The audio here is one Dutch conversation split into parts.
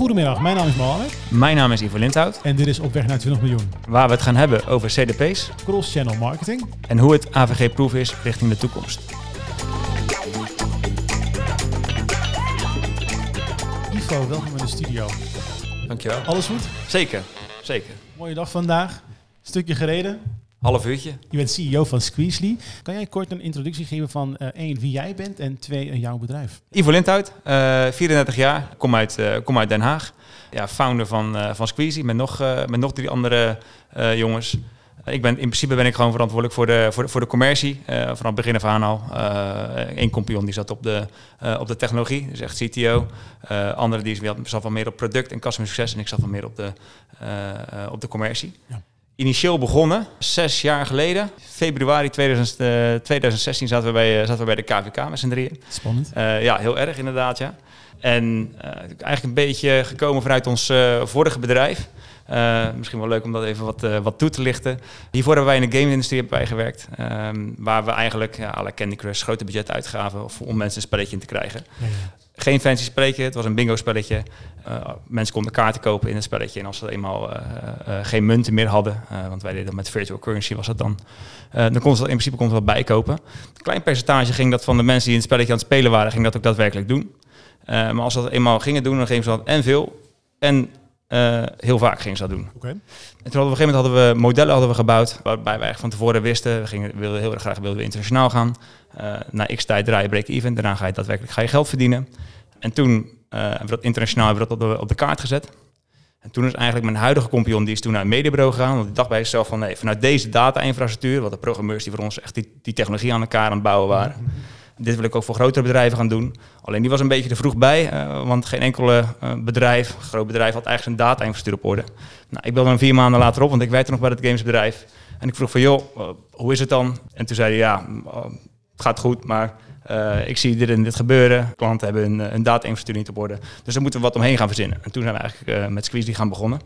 Goedemiddag, mijn naam is Mohamed Mijn naam is Ivo Lindhout, en dit is Op weg naar 20 miljoen. waar we het gaan hebben over CDP's Cross-channel marketing. en hoe het AVG-proof is richting de toekomst. Ivo, welkom in de studio. Dankjewel. Alles goed? Zeker, zeker. Mooie dag vandaag. Stukje gereden. Half uurtje. Je bent CEO van Squeezely. Kan jij kort een introductie geven van eh, één, wie jij bent en twee, eh, jouw bedrijf? Ivo Lindhout, eh 34 jaar, kom uit, eh, kom uit Den Haag. Ja, founder van, eh van Squeezy met nog, eh, met nog drie andere eh, jongens. Ik ben, in principe ben ik gewoon verantwoordelijk voor de, voor de, voor de commercie. eh vanaf het begin af aan al. Eén compagnon die zat op de, eh, op de technologie, dus echt CTO. Eh andere die zat zat wel meer op product en customer succes. En ik zat wel meer op de, eh, eh, op de commercie. Ja. Initieel begonnen, zes jaar geleden. Februari 2000, eh, 2016 zaten we, bij, eh, zaten we bij de KVK met z'n drieën. Spannend. Eh, ja, heel erg inderdaad, ja. En eh, eigenlijk een beetje gekomen vanuit ons eh, vorige bedrijf. Eh, misschien wel leuk om dat even wat, wat toe te lichten. Hiervoor hebben wij in de game-industrie hebben wij gewerkt. ehm, waar we eigenlijk ja, alle Candy Crush grote budget uitgaven om mensen een spelletje in te krijgen. Ja, ja. Geen fancy spelletje, het was een bingo-spelletje. Mensen konden kaarten kopen in het spelletje. En als ze eenmaal geen munten meer hadden, want wij deden dat met virtual currency was dat dan, dan konden ze dat in principe konden ze dat bijkopen. Een klein percentage ging dat van de mensen die in het spelletje aan het spelen waren, ging dat ook daadwerkelijk doen. Eh, maar als ze dat eenmaal gingen doen, dan gingen ze dat en veel en eh, heel vaak gingen ze dat doen. Oké. En toen hadden we op een gegeven moment hadden we modellen hadden we gebouwd, waarbij wij eigenlijk van tevoren wisten, we gingen, wilden heel erg graag wilden we internationaal gaan. Eh, na x tijd draai je break-even, daarna ga je daadwerkelijk ga je geld verdienen. En toen hebben we dat internationaal hebben we dat op de, op de kaart gezet. En toen is eigenlijk mijn huidige compagnon, die is toen naar een mediabureau gegaan. Want die dacht bij zichzelf van, nee, vanuit deze data-infrastructuur, wat de programmeurs die voor ons echt die, die technologie aan elkaar aan het bouwen waren. Dit wil ik ook voor grotere bedrijven gaan doen. Alleen die was een beetje er vroeg bij, eh, want geen enkele eh, bedrijf, groot bedrijf, had eigenlijk zijn data-infrastructuur op orde. Nou, ik belde hem vier maanden later op, want ik werkte nog bij het gamesbedrijf. En ik vroeg van, joh, eh, hoe is het dan? En toen zei hij, ja, eh, het gaat goed, maar ik zie dit en dit gebeuren. Klanten hebben hun, hun data-infrastructuur niet op orde. Dus daar moeten we wat omheen gaan verzinnen. En toen zijn we eigenlijk met Squeezy gaan begonnen.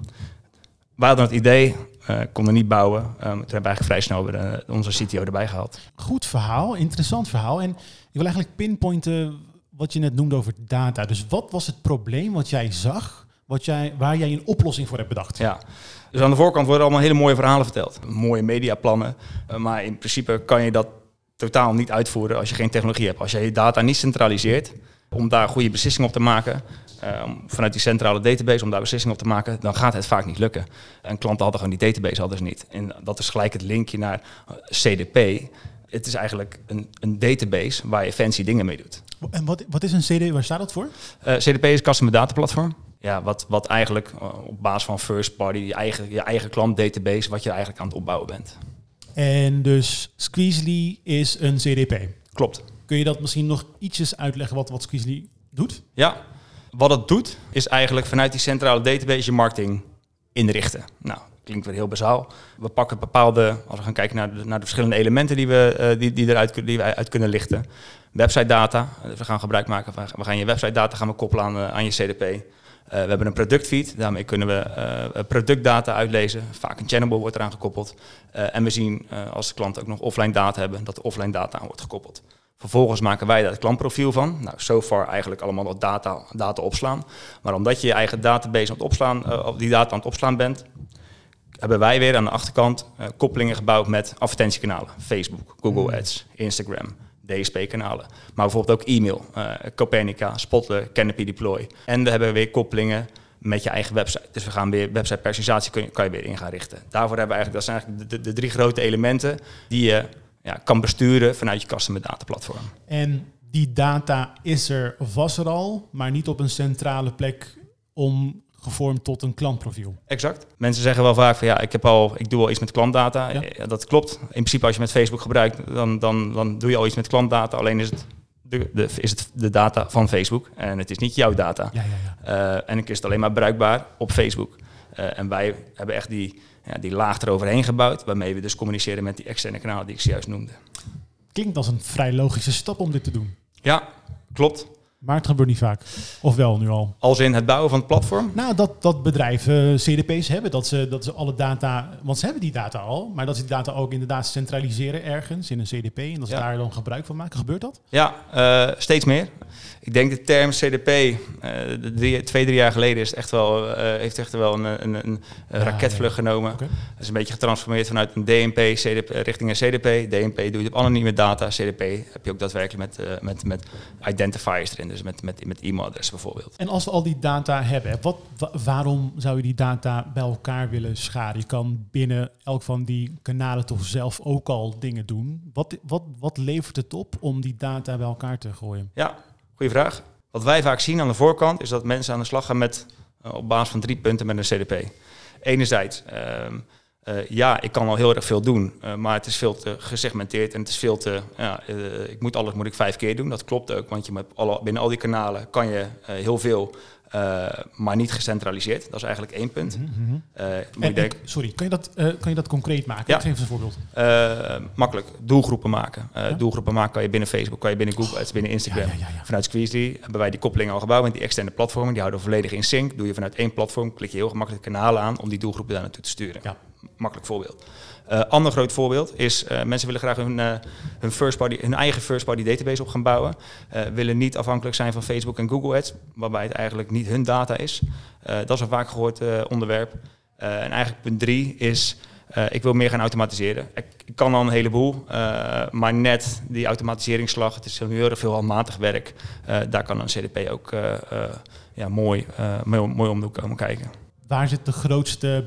We hadden het idee, eh, konden niet bouwen. Um, toen hebben we eigenlijk vrij snel onze CTO erbij gehaald. Goed verhaal, interessant verhaal. En wil eigenlijk pinpointen wat je net noemde over data. Dus wat was het probleem wat jij zag, wat jij, waar jij een oplossing voor hebt bedacht? Ja. Dus aan de voorkant worden allemaal hele mooie verhalen verteld. Mooie mediaplannen. Uh, maar in principe kan je dat totaal niet uitvoeren als je geen technologie hebt. Als je je data niet centraliseert om daar goede beslissingen op te maken, uh, vanuit die centrale database om daar beslissingen op te maken, dan gaat het vaak niet lukken. En klanten hadden gewoon die database hadden ze niet. En dat is gelijk het linkje naar uh, CDP. Het is eigenlijk een, een, database waar je fancy dingen mee doet. En wat, wat is een CD? Waar staat dat voor? Uh, CDP is Customer Data Platform. Ja, wat, wat eigenlijk uh, op basis van first party, je eigen, je eigen klantdatabase, wat je eigenlijk aan het opbouwen bent. En dus Squeezely is een CDP. Klopt. Kun je dat misschien nog ietsjes uitleggen wat, wat Squeezely doet? Ja, wat het doet is eigenlijk vanuit die centrale database je marketing inrichten. Nou, klinkt weer heel bazaal. We pakken bepaalde, als we gaan kijken naar de, naar de verschillende elementen die we, uh, die, die eruit die we uit kunnen lichten. Website data, we gaan gebruik maken van, we gaan je website data gaan we koppelen aan, uh, aan je CDP. We hebben een productfeed, daarmee kunnen we productdata uitlezen. Vaak een channel wordt eraan gekoppeld. En we zien als de klanten ook nog offline data hebben, dat de offline data aan wordt gekoppeld. Vervolgens maken wij daar het klantprofiel van. Nou, so far eigenlijk allemaal nog data, data opslaan. Maar omdat je je eigen database aan het opslaan, uh, die data aan het opslaan bent, hebben wij weer aan de achterkant uh, koppelingen gebouwd met advertentiekanalen. Facebook, Google Ads, Instagram, DSP-kanalen. Maar bijvoorbeeld ook e-mail, uh, Copernica, Spotler, Canopy Deploy. En we hebben weer koppelingen met je eigen website. Dus we gaan weer website personalisatie kun je, kan je weer in gaan richten. Daarvoor hebben we eigenlijk, dat zijn eigenlijk de, de, de drie grote elementen die je ja, kan besturen vanuit je customer data platform. En die data is er, was er al, maar niet op een centrale plek om gevormd tot een klantprofiel. Exact. Mensen zeggen wel vaak van ja, ik, heb al, ik doe al iets met klantdata. Ja. ja. dat klopt. In principe als je met Facebook gebruikt, dan, dan, dan doe je al iets met klantdata. Alleen is het de, de, is het de data van Facebook en het is niet jouw data. Ja, ja, uh, en ik is het alleen maar bruikbaar op Facebook. Uh, en wij hebben echt die, ja, die laag eroverheen gebouwd, waarmee we dus communiceren met die externe kanalen die ik zojuist noemde. Klinkt als een vrij logische stap om dit te doen. Ja, klopt. Maar het gebeurt niet vaak. Of wel nu al? Als in het bouwen van het platform? Nou, dat, dat bedrijven CDP's hebben. Dat ze, dat ze alle data... Want ze hebben die data al. Maar dat ze die data ook inderdaad centraliseren ergens in een CDP. En dat ze Ja. daar dan gebruik van maken. Gebeurt dat? Ja, eh, steeds meer. Ik denk de term CDP, eh, drie, twee, drie jaar geleden is het echt wel, eh, heeft echt wel een, een, een Ja, raketvlucht genomen. Dat is een beetje getransformeerd vanuit een DNP CDP, richting een CDP. DNP doe je op anonieme data. CDP heb je ook daadwerkelijk met, eh, met, met identifiers erin, dus met, met, met e-mailadressen bijvoorbeeld. En als we al die data hebben, wat, wa- waarom zou je die data bij elkaar willen scharen? Je kan binnen elk van die kanalen toch zelf ook al dingen doen. Wat, wat, wat levert het op om die data bij elkaar te gooien? Ja, goede vraag. Wat wij vaak zien aan de voorkant is dat mensen aan de slag gaan met, eh, op basis van drie punten met een CDP. Enerzijds, ehm, eh, ja, ik kan al heel erg veel doen, eh, maar het is veel te gesegmenteerd en het is veel te, ja, eh, ik moet alles moet ik vijf keer doen. Dat klopt ook, want je met alle, binnen al die kanalen kan je heel veel, maar niet gecentraliseerd. Dat is eigenlijk één punt. En- en- denken, sorry, kan je, dat, kan je dat concreet maken? Ja. Geef eens een voorbeeld. makkelijk, doelgroepen maken. Ja. Doelgroepen maken kan je binnen Facebook, kan je binnen Google Ads, binnen Instagram. Ja. Vanuit Squeezely hebben wij die koppeling al gebouwd met die externe platformen. Die houden volledig in sync. Doe je vanuit één platform, klik je heel gemakkelijk kanalen aan om die doelgroepen daar naartoe te sturen. Ja. Makkelijk voorbeeld. Eh ander groot voorbeeld is, eh, mensen willen graag hun, eh, hun, first party, hun eigen first party database op gaan bouwen. Willen niet afhankelijk zijn van Facebook en Google Ads, waarbij het eigenlijk niet hun data is. Dat is een vaak gehoord eh, onderwerp. En eigenlijk punt drie is, ik wil meer gaan automatiseren. Ik, kan al een heleboel, maar net die automatiseringsslag, het is heel erg veel handmatig werk. Daar kan een CDP ook ja, mooi, mooi, mooi om komen kijken. Waar zit de grootste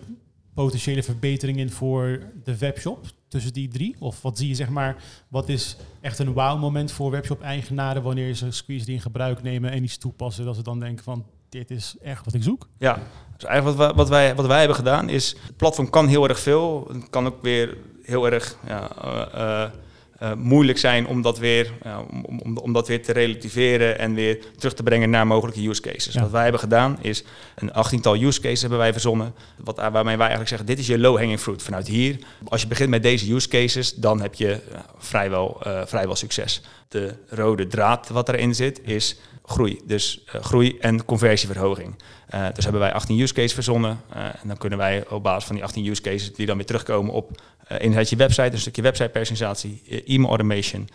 potentiële verbetering in voor de webshop tussen die drie? Of wat zie je, zeg maar, wat is echt een wow-moment voor webshop-eigenaren wanneer ze Squeeze die in gebruik nemen en iets toepassen, dat ze dan denken van, dit is echt wat ik zoek? Ja, dus eigenlijk wat wij, wat wij, wat wij hebben gedaan is, het platform kan heel erg veel. Het kan ook weer heel erg ja, eh, eh, eh, moeilijk zijn om dat, weer, om, om, om dat weer te relativeren en weer terug te brengen naar mogelijke use cases. Ja. Wat wij hebben gedaan is een achttiental use cases hebben wij verzonnen. Wat, waarmee wij eigenlijk zeggen, dit is je low-hanging fruit. Vanuit hier, als je begint met deze use cases, dan heb je ja, vrijwel, eh, vrijwel succes. De rode draad wat erin zit is groei. Dus eh, groei en conversieverhoging. Eh, dus hebben wij 18 use cases verzonnen. eh, en dan kunnen wij op basis van die 18 use cases die dan weer terugkomen op enerzijds je website, een stukje website personalisatie, e-mail automation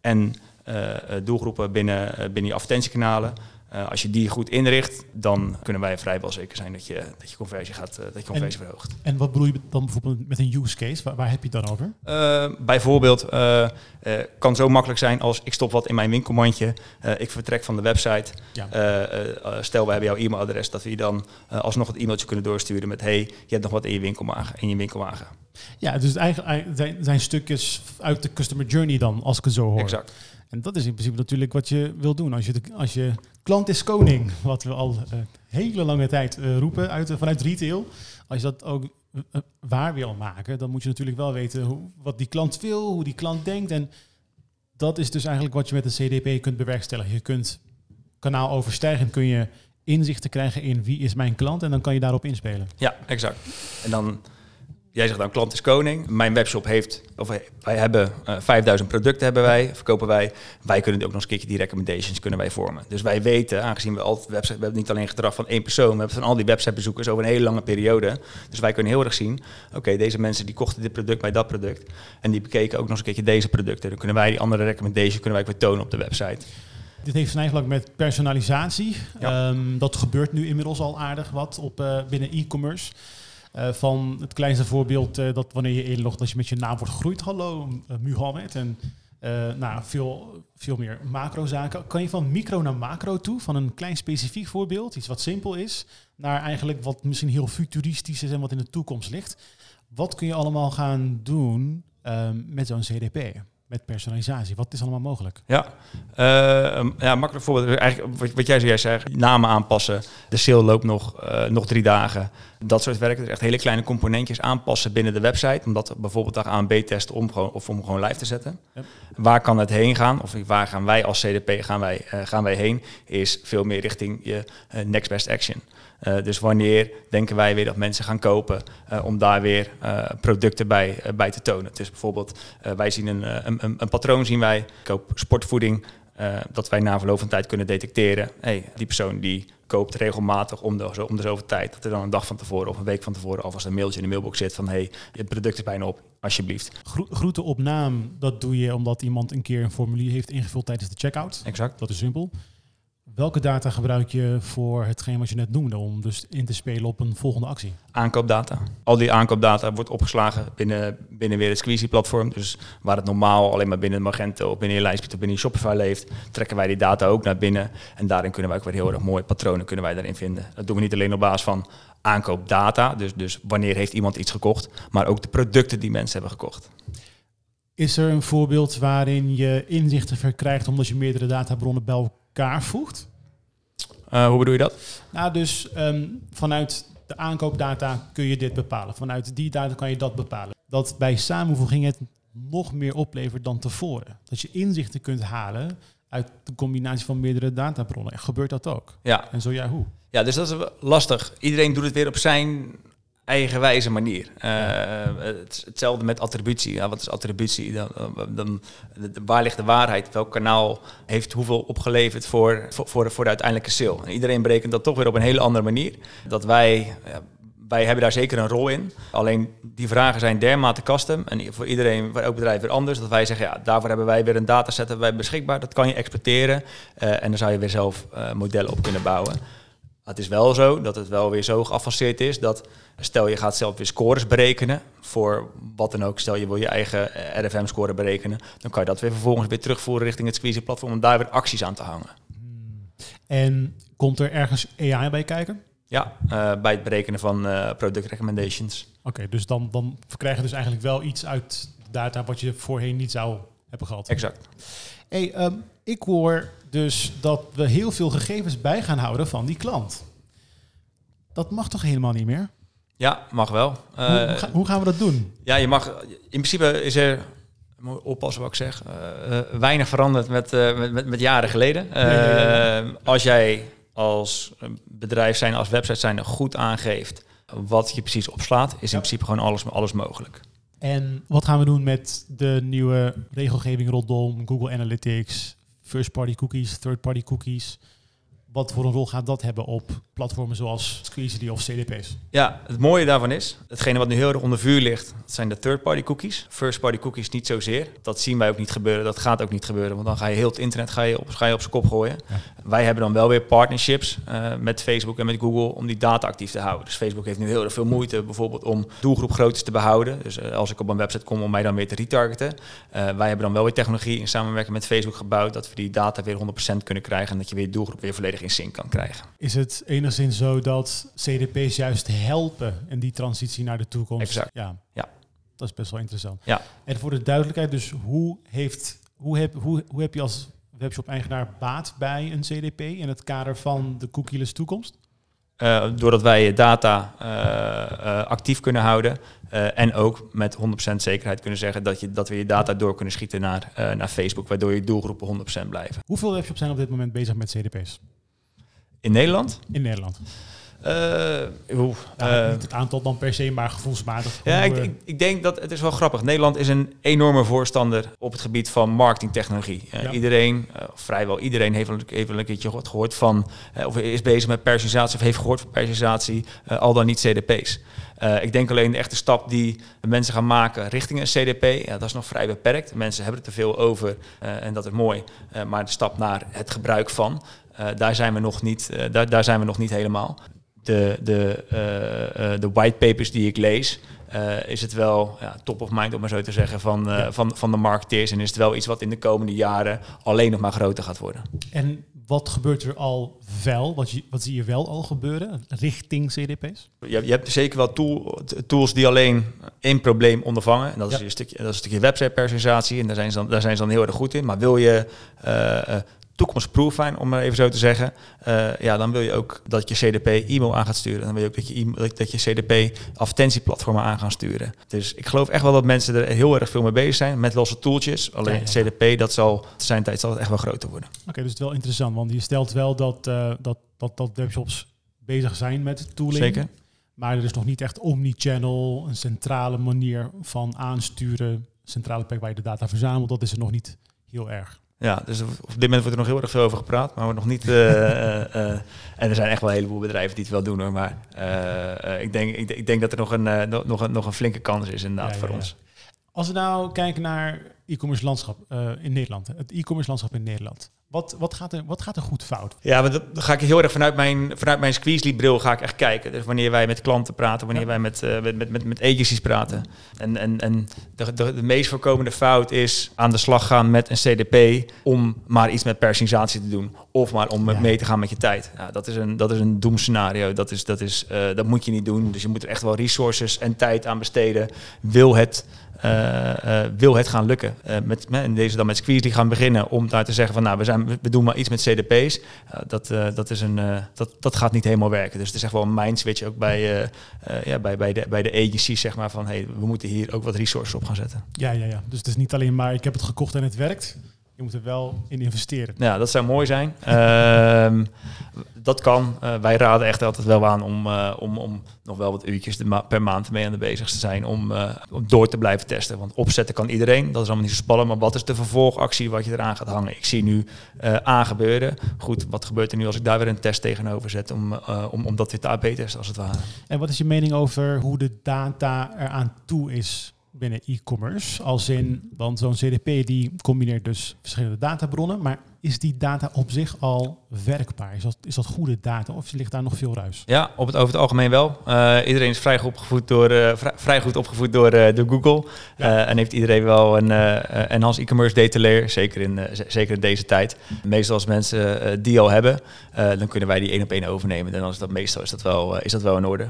en doelgroepen binnen, binnen je advertentiekanalen. Eh, als je die goed inricht, dan kunnen wij vrijwel zeker zijn dat je, dat je conversie gaat, eh, dat je conversie verhoogt. En wat bedoel je dan bijvoorbeeld met een use case? Waar, waar heb je het dan over? Eh, bijvoorbeeld kan zo makkelijk zijn als ik stop wat in mijn winkelmandje, ik vertrek van de website. Ja. Stel we hebben jouw e-mailadres, dat we je dan alsnog het e-mailtje kunnen doorsturen met hey, je hebt nog wat in je winkelwagen. In je winkelwagen. Ja, dus eigenlijk eigenlijk zijn, zijn stukjes uit de customer journey dan, als ik het zo hoor. Exact. En dat is in principe natuurlijk wat je wil doen. Als je, de, als je klant is koning, wat we al eh, hele lange tijd eh, roepen uit, vanuit retail. Als je dat ook eh, waar wil maken, dan moet je natuurlijk wel weten hoe, wat die klant wil, hoe die klant denkt. En dat is dus eigenlijk wat je met een CDP kunt bewerkstelligen. Je kunt kanaal overstijgend kun je inzichten krijgen in wie is mijn klant en dan kan je daarop inspelen. Ja, exact. En dan, jij zegt dan klant is koning. Mijn webshop heeft, of wij- hebben eh 5000 producten hebben wij, verkopen wij. Wij kunnen ook nog eens een keertje die recommendations kunnen wij vormen. Dus wij weten, aangezien we altijd website, we hebben niet alleen gedrag van één persoon, we hebben van al die websitebezoekers over een hele lange periode. Dus wij kunnen heel erg zien, oké, deze mensen die kochten dit product bij dat product. En die bekeken ook nog eens een keertje deze producten. Dan kunnen wij die andere recommendation kunnen wij ook weer tonen op de website. Dit heeft eigenlijk met personalisatie. Ja. Ehm, dat gebeurt nu inmiddels al aardig wat op, eh, binnen e-commerce. Eh, van het kleinste voorbeeld eh, dat wanneer je inlogt, dat je met je naam wordt gegroeid. Hallo, uh, Muhammad. En nou, veel, veel meer macrozaken. Kan je van micro naar macro toe, van een klein specifiek voorbeeld, iets wat simpel is, naar eigenlijk wat misschien heel futuristisch is en wat in de toekomst ligt. Wat kun je allemaal gaan doen ehm, met zo'n CDP? Met personalisatie. Wat is allemaal mogelijk? Ja, Eh, um, ja makkelijk voorbeeld. Eigenlijk wat, wat jij zojuist zei, namen aanpassen. De sale loopt nog, eh, nog drie dagen. Dat soort werk. Dus echt hele kleine componentjes aanpassen binnen de website. Om dat bijvoorbeeld daar aan B-testen om gewoon, of om gewoon live te zetten. Waar kan het heen gaan? Of waar gaan wij als CDP gaan wij, eh, gaan wij heen? Is veel meer richting je next best action. Uh, dus wanneer denken wij weer dat mensen gaan kopen uh, om daar weer uh, producten bij, bij te tonen. Dus bijvoorbeeld, wij zien een, een, een, patroon zien wij, ik koop sportvoeding eh, dat wij na verloop van tijd kunnen detecteren, hey, die persoon die koopt regelmatig om de, om de zoveel tijd, dat er dan een dag van tevoren of een week van tevoren alvast een mailtje in de mailbox zit van hey, het product is bijna op, alsjeblieft. Gro groeten op naam, dat doe je omdat iemand een keer een formulier heeft ingevuld tijdens de checkout. Exact. Dat is simpel. Welke data gebruik je voor hetgeen wat je net noemde, om dus in te spelen op een volgende actie? Aankoopdata. Al die aankoopdata wordt opgeslagen binnen, binnen weer het Squeezie-platform. Dus waar het normaal alleen maar binnen Magento of binnen Lightspeed of binnen je Shopify leeft, trekken wij die data ook naar binnen. En daarin kunnen wij ook weer heel erg mooie patronen kunnen wij daarin vinden. Dat doen we niet alleen op basis van aankoopdata, dus, dus wanneer heeft iemand iets gekocht, maar ook de producten die mensen hebben gekocht. Is er een voorbeeld waarin je inzichten verkrijgt omdat je meerdere databronnen bij elkaar voegt? Uh, hoe bedoel je dat? Nou, dus um, vanuit de aankoopdata kun je dit bepalen. Vanuit die data kan je dat bepalen. Dat bij samenvoeging het nog meer oplevert dan tevoren. Dat je inzichten kunt halen uit de combinatie van meerdere databronnen. Gebeurt dat ook? Ja. En zo ja, hoe? Ja, dus dat is lastig. Iedereen doet het weer op zijn eigenwijze manier. Uh, het, hetzelfde met attributie. Ja, wat is attributie? Dan, dan, waar ligt de waarheid? Welk kanaal heeft hoeveel opgeleverd voor, voor, voor, de uiteindelijke sale? En iedereen berekent dat toch weer op een hele andere manier. Dat wij, ja, wij hebben daar zeker een rol in. Alleen die vragen zijn dermate custom en voor iedereen, voor elk bedrijf weer anders. Dat wij zeggen, ja, daarvoor hebben wij weer een dataset wij beschikbaar. Dat kan je exporteren uh, en dan zou je weer zelf uh, modellen op kunnen bouwen. Het is wel zo dat het wel weer zo geavanceerd is dat stel je gaat zelf weer scores berekenen voor wat dan ook. Stel je wil je eigen eh, RFM-score berekenen, dan kan je dat weer vervolgens weer terugvoeren richting het Squeezie-platform om daar weer acties aan te hangen. Hmm. En komt er ergens AI bij kijken? Ja, uh, bij het berekenen van uh, product recommendations. Oké, dus dan, dan krijg je dus eigenlijk wel iets uit data wat je voorheen niet zou hebben gehad. Exact. Hey, um, ik hoor dus dat we heel veel gegevens bij gaan houden van die klant. Dat mag toch helemaal niet meer? Ja, mag wel. Hoe, hoe, eh, hoe gaan we dat doen? Ja, je mag. In principe is er oppassen wat ik zeg. Uh, weinig veranderd met, met, met, met, jaren geleden. Nee. Als jij als bedrijf zijn, als website zijn, goed aangeeft wat je precies opslaat, is in principe gewoon alles, alles mogelijk. En wat gaan we doen met de nieuwe regelgeving rondom Google Analytics, first-party cookies, third-party cookies? Wat voor een rol gaat dat hebben op platformen zoals Squeezie of CDP's? Ja, het mooie daarvan is, hetgene wat nu heel erg onder vuur ligt, dat zijn de third-party cookies. First-party cookies niet zozeer. Dat zien wij ook niet gebeuren, dat gaat ook niet gebeuren, want dan ga je heel het internet ga je op, ga je op zijn kop gooien. Ja. Wij hebben dan wel weer partnerships uh, met Facebook en met Google om die data actief te houden. Dus Facebook heeft nu heel erg veel moeite bijvoorbeeld om doelgroepgroottes te behouden. Dus uh, als ik op een website kom om mij dan weer te retargeten. Uh, wij hebben dan wel weer technologie in samenwerking met Facebook gebouwd dat we die data weer 100% kunnen krijgen en dat je weer doelgroep weer volledig in sync kan krijgen. Is het enigszins zo dat CDP's juist helpen in die transitie naar de toekomst? Exact. Ja. ja. Dat is best wel interessant. Ja. En voor de duidelijkheid, dus hoe, heeft, hoe, heb, hoe, hoe heb je als webshop-eigenaar baat bij een CDP in het kader van de cookieless toekomst? Uh, doordat wij data uh, uh, actief kunnen houden en ook met 100% zekerheid kunnen zeggen dat, je, dat we je data door kunnen schieten naar, naar Facebook, waardoor je doelgroepen 100% blijven. Hoeveel webshops zijn op dit moment bezig met CDP's? In Nederland? In Nederland. Uh, ja, uh, niet het aantal dan per se, maar gevoelsmatig. Ja, ik, ik, ik, denk dat het is wel grappig. Nederland is een enorme voorstander op het gebied van marketingtechnologie. Uh, ja. Iedereen, vrijwel iedereen, heeft een, heeft een keertje gehoord van, of is bezig met personalisatie of heeft gehoord van personalisatie, al dan niet CDP's. ik denk alleen de echte stap die mensen gaan maken richting een CDP, ja, dat is nog vrij beperkt. Mensen hebben er te veel over en dat is mooi. maar de stap naar het gebruik van, daar, zijn we nog niet, daar, daar zijn we nog niet helemaal de, de, uh, de whitepapers die ik lees, uh, is het wel ja, top of mind, om maar zo te zeggen, van, ja. van, van de marketeers. En is het wel iets wat in de komende jaren alleen nog maar groter gaat worden. En wat gebeurt er al wel? Wat, je, wat zie je wel al gebeuren richting CDP's? Je, je hebt zeker wel tool, tools die alleen één probleem ondervangen. En dat, is, een stukje, dat is een stukje website personalisatie. En daar zijn, ze dan, daar zijn ze dan heel erg goed in. Maar wil je toekomstproof zijn, om maar even zo te zeggen, uh, ja, dan wil je ook dat je CDP e-mail aan gaat sturen. Dan wil je ook dat je, e dat je CDP advertentieplatformen aan gaat sturen. Dus ik geloof echt wel dat mensen er heel erg veel mee bezig zijn met losse tooltjes. Alleen ja, ja. CDP, dat zal zijn tijd zal het echt wel groter worden. Oké, okay, dus het is wel interessant, want je stelt wel dat, uh, dat, dat, dat webshops bezig zijn met tooling. Zeker. Maar er is nog niet echt omnichannel, een centrale manier van aansturen, centrale plek waar je de data verzamelt. Dat is er nog niet heel erg. Ja, dus op dit moment wordt er nog heel erg veel over gepraat, maar wordt nog niet. eh, eh, eh, en er zijn echt wel een heleboel bedrijven die het wel doen hoor. Maar eh, eh, ik, denk, ik, ik denk dat er nog een, nog- nog, een, nog een flinke kans is inderdaad Ja, voor ja, ja. ons. Als we nou kijken naar e-commerce landschap eh, in Nederland, het e-commerce landschap in Nederland. Wat, wat, gaat er, wat gaat er goed fout? Ja, maar dat, dan ga ik heel erg vanuit mijn, vanuit mijn squeeze bril ga ik echt kijken. Dus wanneer wij met klanten praten, wanneer Ja. wij met, eh, met, met, met, met agencies praten. En, en, en de, de, de meest voorkomende fout is aan de slag gaan met een CDP om maar iets met personalisatie te doen. Of maar om Ja. mee te gaan met je tijd. Ja, dat is een, dat is een doemscenario. Dat, is, dat, is, eh, dat moet je niet doen. Dus je moet er echt wel resources en tijd aan besteden. Wil het wil het gaan lukken. Eh, met, in deze dan met Squeeze die gaan beginnen om daar te zeggen van nou, we, zijn, we doen maar iets met CDP's. Eh, dat, eh, dat, is een, eh, dat, dat gaat niet helemaal werken. Dus het is echt wel een mindswitch ook bij, eh, eh, ja, bij, bij, de, bij de agencies, zeg maar, van hey, we moeten hier ook wat resources op gaan zetten. Ja, ja, ja. Dus het is niet alleen maar ik heb het gekocht en het werkt. Je moet er wel in investeren. Ja, dat zou mooi zijn. Ehm, dat kan. Eh, wij raden echt altijd wel aan om, eh, om, om nog wel wat uurtjes ma- per maand mee aan de bezig te zijn. Om, eh, om door te blijven testen. Want opzetten kan iedereen. Dat is allemaal niet zo spannend. Maar wat is de vervolgactie wat je eraan gaat hangen? Ik zie nu eh aangebeuren. Goed, wat gebeurt er nu als ik daar weer een test tegenover zet? Om, om, om dat weer te AB-testen als het ware. En wat is je mening over hoe de data eraan toe is binnen e-commerce? Als in, want zo'n CDP die combineert dus verschillende databronnen, maar is die data op zich al werkbaar? Is dat, is dat goede data of ligt daar nog veel ruis? Ja, op het, over het algemeen wel. Eh, iedereen is vrij goed opgevoed door, vrij, vrij goed opgevoed door, eh, door Google. Ja. En heeft iedereen wel een uh, enhanced e-commerce data layer, zeker in, zeker in deze tijd. Meestal als mensen die al hebben, dan kunnen wij die één op één overnemen. En dan is dat meestal is dat wel, is dat wel in orde.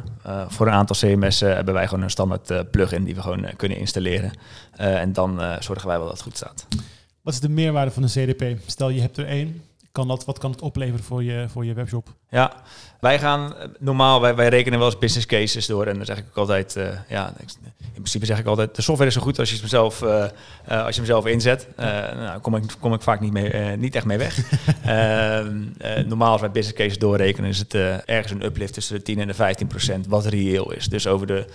Voor een aantal CMS'en hebben wij gewoon een standaard plugin die we gewoon kunnen installeren. En dan zorgen wij wel dat het goed staat. Wat is de meerwaarde van een CDP? Stel je hebt er één, kan dat, wat kan het opleveren voor je, voor je webshop? Ja, wij gaan eh, normaal, wij, wij rekenen wel eens business cases door. En dan zeg ik ook altijd, eh, ja, in principe zeg ik altijd, de software is zo goed als je hem zelf, eh, als je hem zelf inzet. Nou, kom ik, kom ik vaak niet, mee, niet echt mee weg. Ehm, eh, normaal als wij business cases doorrekenen, is het ergens een uplift tussen de 10 en de 15 procent, wat reëel is. Dus over, de,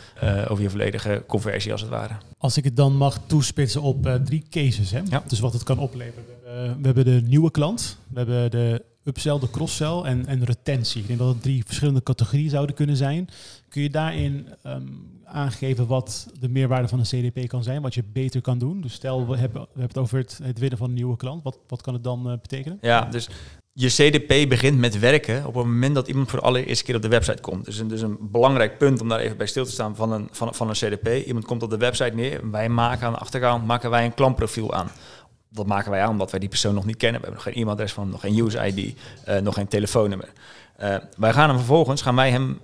over je volledige conversie als het ware. Als ik het dan mag toespitsen op drie cases, hè? Ja. dus wat het kan opleveren. We hebben, we hebben de nieuwe klant, we hebben de upsell, de cross-sell en, en retentie. Ik denk dat het drie verschillende categorieën zouden kunnen zijn. Kun je daarin ehm, aangeven wat de meerwaarde van een CDP kan zijn, wat je beter kan doen? Dus stel, we hebben, we hebben het over het, het winnen van een nieuwe klant. Wat, wat kan het dan eh, betekenen? Ja, dus je CDP begint met werken op het moment dat iemand voor de allereerste keer op de website komt. Dus een, dus een belangrijk punt om daar even bij stil te staan van een, van, van een CDP. Iemand komt op de website neer wij maken aan de achterkant maken wij een klantprofiel aan. Dat maken wij aan omdat wij die persoon nog niet kennen. We hebben nog geen e-mailadres van, nog geen user ID, eh, nog geen telefoonnummer. Eh, wij gaan hem vervolgens, gaan wij hem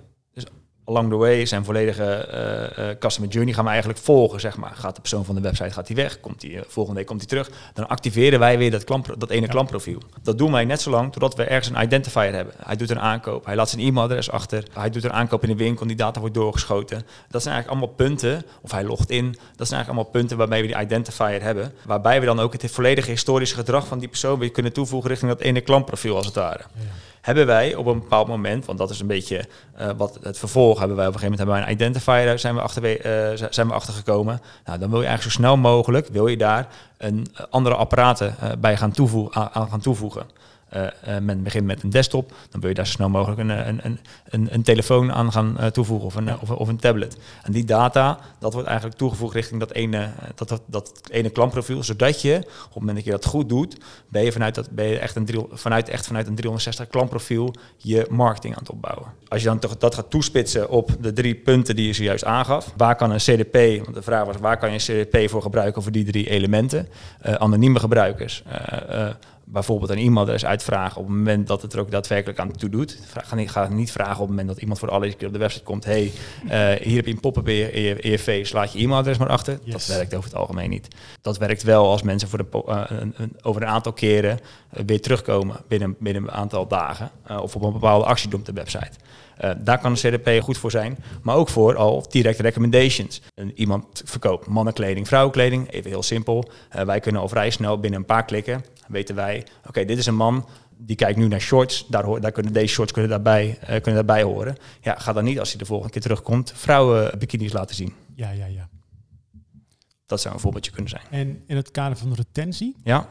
along the way, zijn volledige eh, eh, customer journey gaan we eigenlijk volgen, zeg maar. Gaat de persoon van de website, gaat hij weg? Komt hij, eh, volgende week komt hij terug? Dan activeren wij weer dat, klant, dat ene Ja. klantprofiel. Dat doen wij net zo lang totdat we ergens een identifier hebben. Hij doet een aankoop, hij laat zijn e-mailadres achter, hij doet een aankoop in de winkel, die data wordt doorgeschoten. Dat zijn eigenlijk allemaal punten, of hij logt in, dat zijn eigenlijk allemaal punten waarmee we die identifier hebben, waarbij we dan ook het volledige historische gedrag van die persoon weer kunnen toevoegen richting dat ene klantprofiel als het ware hebben wij op een bepaald moment, want dat is een beetje eh, wat het vervolg, hebben wij op een gegeven moment een identifier, zijn we, achter, eh, zijn we achtergekomen. Nou, dan wil je eigenlijk zo snel mogelijk, wil je daar een eh, andere apparaten bij gaan toevoegen, aan gaan toevoegen. Eh, eh, men begint met een desktop, dan wil je daar zo snel mogelijk een, een, een, een, een telefoon aan gaan eh, toevoegen of een, of, of een tablet. En die data, dat wordt eigenlijk toegevoegd richting dat ene, eh, dat, dat, dat ene klantprofiel, zodat je op het moment dat je dat goed doet, ben je vanuit, dat, ben je echt een, drie- vanuit, echt vanuit een 360 klantprofiel je marketing aan het opbouwen. Als je dan toch dat gaat toespitsen op de drie punten die je zojuist aangaf, waar kan een CDP, want de vraag was waar kan je een CDP voor gebruiken voor die drie elementen, Eh, anonieme gebruikers, eh, eh, bijvoorbeeld een e-mailadres uitvragen op het moment dat het er ook daadwerkelijk aan toe doet. Vraag, ga, niet, ga niet vragen op het moment dat iemand voor de allereerste keer op de website komt, hey, eh, hier heb je een pop-up in je, in je, in je face, laat je e-mailadres maar achter. Yes. Dat werkt over het algemeen niet. Dat werkt wel als mensen voor de eh, een, een- over een aantal keren eh, weer terugkomen binnen, binnen een aantal dagen of op een bepaalde actie doen op de website. Daar kan een CDP goed voor zijn, maar ook voor al direct recommendations. Iemand verkoopt mannenkleding, vrouwenkleding, even heel simpel. Wij kunnen al vrij snel binnen een paar klikken, weten wij, oké, dit is een man die kijkt nu naar shorts, daar, hoor, daar kunnen deze shorts kunnen daarbij, eh, kunnen daarbij horen. Ja, ga dan niet als hij de volgende keer terugkomt vrouwen bikinis laten zien. Ja, ja, ja. Dat zou een voorbeeldje kunnen zijn. En in het kader van retentie, Ja.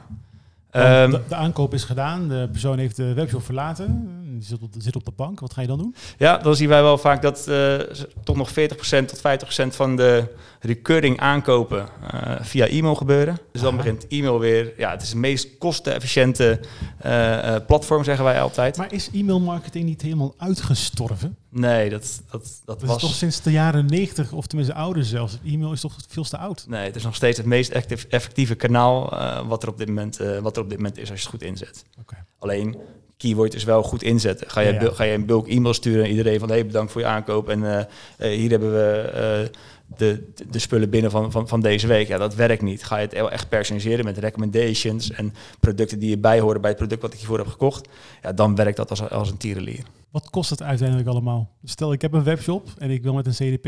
Ehm, de, de aankoop is gedaan, de persoon heeft de webshop verlaten, die zit op, de, zit op de bank. Wat ga je dan doen? Ja, dan zien wij wel vaak dat eh, toch nog 40% tot 50% van de recurring aankopen eh, via e-mail gebeuren. Dus dan begint e-mail weer. Ja, het is het meest kostenefficiënte eh, platform, zeggen wij altijd. Maar is e-mailmarketing niet helemaal uitgestorven? nee, dat, dat, dat Dat was. is toch sinds de jaren 90, of tenminste ouder zelfs. E-mail is toch veel te oud? Nee, het is nog steeds het meest effectieve kanaal wat, er op dit moment, wat er op dit moment is als je het goed inzet. Oké. Alleen, keyword is wel goed inzetten. Ga je, Ja, ja. bul- ga je een bulk e-mail sturen aan iedereen van hey, bedankt voor je aankoop en eh, eh, hier hebben we eh, de, de, spullen binnen van, van, van deze week. Ja, dat werkt niet. Ga je het echt personaliseren met recommendations en producten die je bijhoren bij het product wat ik hiervoor heb gekocht, ja, dan werkt dat als, als een tierenlier. Wat kost het uiteindelijk allemaal? Stel, ik heb een webshop en ik wil met een CDP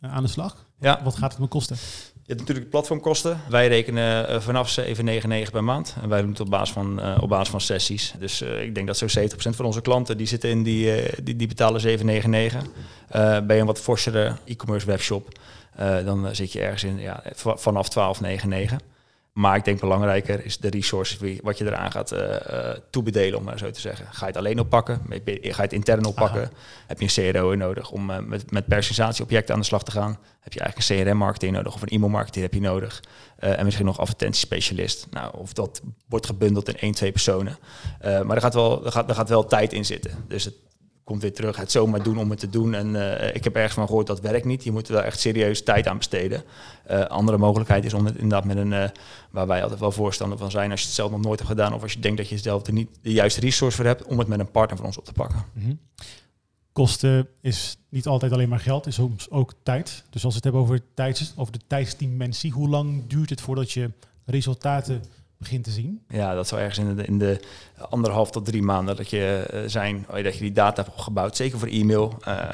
aan de slag. Ja. Wat gaat het me kosten? Je hebt natuurlijk platformkosten. Wij rekenen eh, vanaf 7,99 per maand. En wij doen het op basis van, eh, op basis van sessies. Dus eh, ik denk dat zo'n 70% van onze klanten die zitten in die, die, die betalen 7,99. Eh ben je een wat forsere e-commerce webshop, dan zit je ergens in ja, vanaf 12,99. Maar ik denk belangrijker is de resources wat je eraan gaat eh, toebedelen, om maar zo te zeggen. Ga je het alleen oppakken? Ga je het intern oppakken? Aha. Heb je een CRO nodig om eh, met, met personalisatieobjecten aan de slag te gaan? Heb je eigenlijk een CRM-marketing nodig of een e-mailmarketing heb je nodig? En misschien nog advertentiespecialist. Nou, of dat wordt gebundeld in één, twee personen. Maar er gaat, wel, er, gaat, er gaat wel tijd in zitten. Dus het komt weer terug, het zomaar doen om het te doen. En eh, ik heb ergens van gehoord dat werkt niet. Je moet er wel echt serieus tijd aan besteden. Eh, andere mogelijkheid is om het inderdaad met een, eh, waar wij altijd wel voorstander van zijn, als je het zelf nog nooit hebt gedaan of als je denkt dat je zelf er niet de juiste resource voor hebt, om het met een partner van ons op te pakken. Mhm. Kosten is niet altijd alleen maar geld, is soms ook tijd. Dus als we het hebben over, tijds, over de tijdsdimensie, hoe lang duurt het voordat je resultaten begint te zien? Ja, dat zou ergens in de, in de anderhalf tot drie maanden dat je eh, zijn, oh, dat je die data hebt opgebouwd. Zeker voor e-mail. Eh,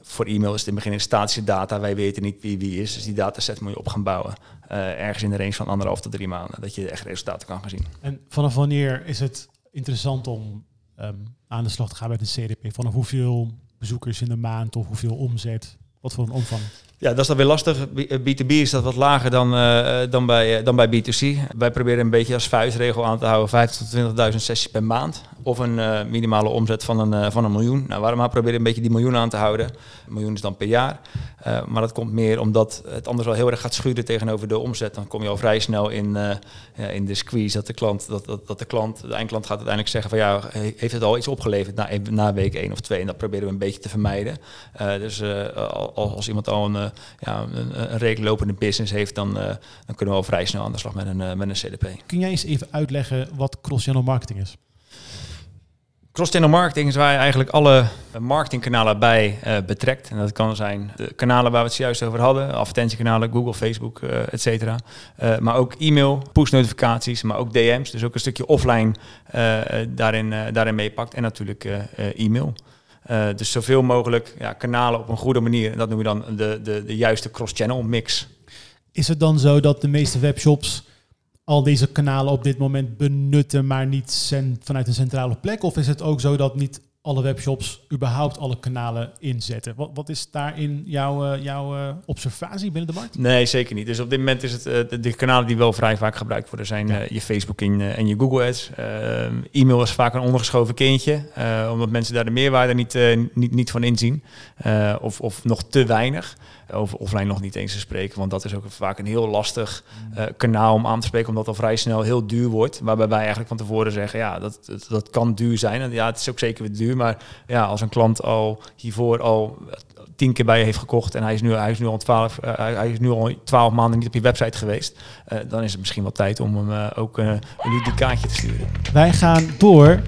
voor e-mail is het in het begin een statische data. Wij weten niet wie wie is. Dus die dataset moet je op gaan bouwen. Eh, ergens in de range van anderhalf tot drie maanden. Dat je echt resultaten kan gaan zien. En vanaf wanneer is het interessant om ehm, aan de slag te gaan met een CDP? Vanaf hoeveel bezoekers in de maand of hoeveel omzet? Wat voor een omvang? Ja, dat is dan weer lastig. B- eh, B2B is dat wat lager dan, eh, dan, bij, eh, dan bij B2C. Wij proberen een beetje als vuistregel aan te houden 15.000 tot 20.000 sessies per maand. Of een eh, minimale omzet van een, eh, van een miljoen. Nou, waarom proberen een beetje die miljoen aan te houden? Een miljoen is dan per jaar. Eh, maar dat komt meer omdat het anders wel heel erg gaat schuren tegenover de omzet. Dan kom je al vrij snel in, eh, ja, in de squeeze dat de klant, dat, dat, dat de klant, de eindklant gaat uiteindelijk zeggen van ja, he- heeft het al iets opgeleverd na, na week 1 of 2? En dat proberen we een beetje te vermijden. Eh, dus al- al- als iemand al een, ja, een, een business heeft, dan, dan kunnen we al vrij snel aan de slag met een, met een CDP. Kun jij eens even uitleggen wat cross-channel marketing is? Cross-channel marketing is waar je eigenlijk alle marketingkanalen bij eh, betrekt. En dat kan zijn de kanalen waar we het zojuist over hadden, advertentiekanalen, Google, Facebook, eh et cetera. Eh, maar ook e-mail, push-notificaties, maar ook DM's. Dus ook een stukje offline eh, eh, daarin, eh, daarin meepakt. En natuurlijk eh, eh, e-mail. Eh, dus zoveel mogelijk ja, kanalen op een goede manier. En dat noemen we dan de, de, de juiste cross-channel mix. Is het dan zo dat de meeste webshops al deze kanalen op dit moment benutten, maar niet vanuit een centrale plek? Of is het ook zo dat niet alle webshops überhaupt alle kanalen inzetten? Wat, wat is daarin jouw, eh, jouw eh, observatie binnen de markt? Nee, zeker niet. Dus op dit moment is het eh, de, kanalen die wel vrij vaak gebruikt worden zijn je Facebook en, en je Google Ads. E-mail is vaak een ondergeschoven kindje, omdat mensen daar de meerwaarde niet, niet, niet van inzien. Of, of nog te weinig. Over offline nog niet eens te spreken, want dat is ook vaak een heel lastig eh, kanaal om aan te spreken, omdat het al vrij snel heel duur wordt. Waarbij wij eigenlijk van tevoren zeggen, ja, dat, dat, dat kan duur zijn. En ja, het is ook zeker weer duur, maar ja, als een klant al hiervoor al tien keer bij je heeft gekocht en hij is nu, hij is nu al twaalf, eh, hij is nu al twaalf maanden niet op je website geweest, eh, dan is het misschien wel tijd om hem ook eh, een ludicaatje te sturen. Wij gaan door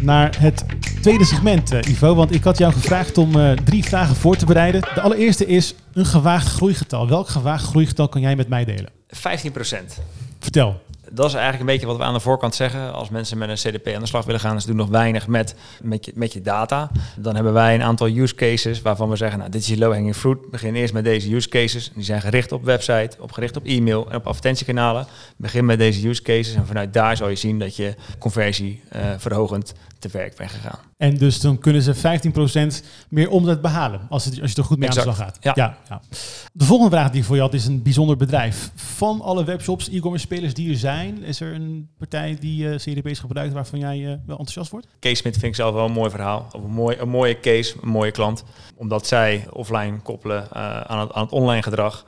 naar het tweede segment, Ivo. Want ik had jou gevraagd om drie vragen voor te bereiden. De allereerste is een gewaagd groeigetal. Welk gewaagd groeigetal kan jij met mij delen? 15 procent. Vertel. Dat is eigenlijk een beetje wat we aan de voorkant zeggen. Als mensen met een CDP aan de slag willen gaan, ze doen nog weinig met, met, je, met je data. Dan hebben wij een aantal use cases waarvan we zeggen, nou, dit is je low-hanging fruit. Begin eerst met deze use cases. Die zijn gericht op website, op gericht op e-mail en op advertentiekanalen. Begin met deze use cases en vanuit daar zal je zien dat je conversie eh, verhogend te werk ben gegaan. En dus dan kunnen ze 15% meer omzet behalen als, het, als je er goed mee aan de slag gaat. Ja. Ja, ja. De volgende vraag die ik voor je had is een bijzonder bedrijf. Van alle webshops, e-commerce spelers die er zijn, is er een partij die eh CDP's gebruikt waarvan jij eh, wel enthousiast wordt? Case Smith vind ik zelf wel een mooi verhaal. Of een, mooi, een mooie case, een mooie klant. Omdat zij offline koppelen eh, aan, het, aan het online gedrag.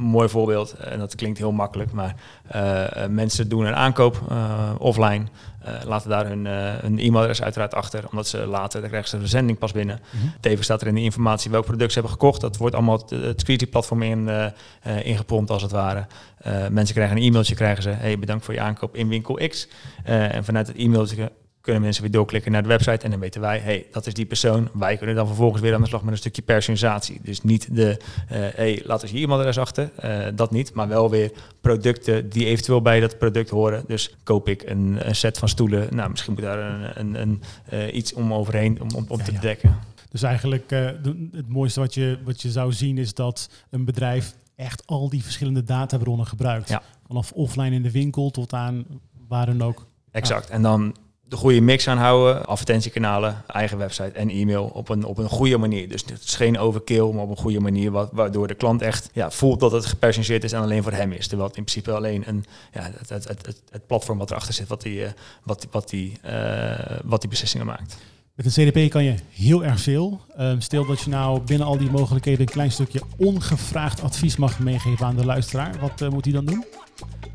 Mooi voorbeeld, en dat klinkt heel makkelijk, maar eh, eh, mensen doen een aankoop eh, offline. eh, laten daar hun, eh, hun e-mailadres uiteraard achter, omdat ze later, dan krijgen ze de verzending pas binnen. Tevens staat er in de informatie welk product ze hebben gekocht. Dat wordt allemaal het, het security-platform in, eh, eh, ingepompt als het ware. Eh, mensen krijgen een e-mailtje, krijgen ze, hey, bedankt voor je aankoop in winkel X. Eh, en vanuit het e-mailtje kunnen mensen weer doorklikken naar de website en dan weten wij, hey, dat is die persoon. Wij kunnen dan vervolgens weer aan de slag met een stukje personalisatie. Dus niet de, eh hey, laat eens je e-mailadres achter, eh, dat niet, maar wel weer producten die eventueel bij dat product horen. Dus koop ik een, een set van stoelen, nou misschien moet daar een, een, een, eh, iets om overheen om, om, om Ja, te ja. bedekken. Dus eigenlijk het mooiste wat je, wat je zou zien is dat een bedrijf echt al die verschillende databronnen gebruikt. Ja. Vanaf offline in de winkel tot aan waar dan ook. Exact. En dan de goede mix aanhouden, advertentiekanalen, eigen website en e-mail op een, op een goede manier. Dus het is geen overkill, maar op een goede manier, wa- waardoor de klant echt ja, voelt dat het gepersonaliseerd is en alleen voor hem is. Terwijl het in principe alleen een, ja, het, het, het, het, platform wat erachter zit, wat die, eh, wat, wat, die, eh, wat die beslissingen maakt. Met een CDP kan je heel erg veel. Ehm, stel dat je nou binnen al die mogelijkheden een klein stukje ongevraagd advies mag meegeven aan de luisteraar. Wat eh, moet hij dan doen?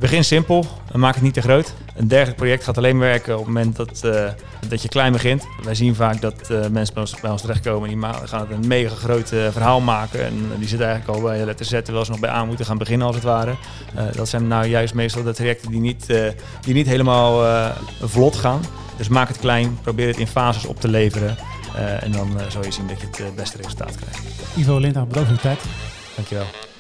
Begin simpel en maak het niet te groot. Een dergelijk project gaat alleen werken op het moment dat, eh, dat je klein begint. Wij zien vaak dat eh, mensen bij ons, bij ons terechtkomen en die gaan het een mega groot eh, verhaal maken. En die zitten eigenlijk al bij letter Z, terwijl ze nog bij A moeten gaan beginnen als het ware. Dat zijn nou juist meestal de trajecten die niet, die niet helemaal vlot gaan. Dus maak het klein, probeer het in fases op te leveren. en dan zal je zien dat je het beste resultaat krijgt. Ivo Linda, bedankt voor je tijd. Dankjewel.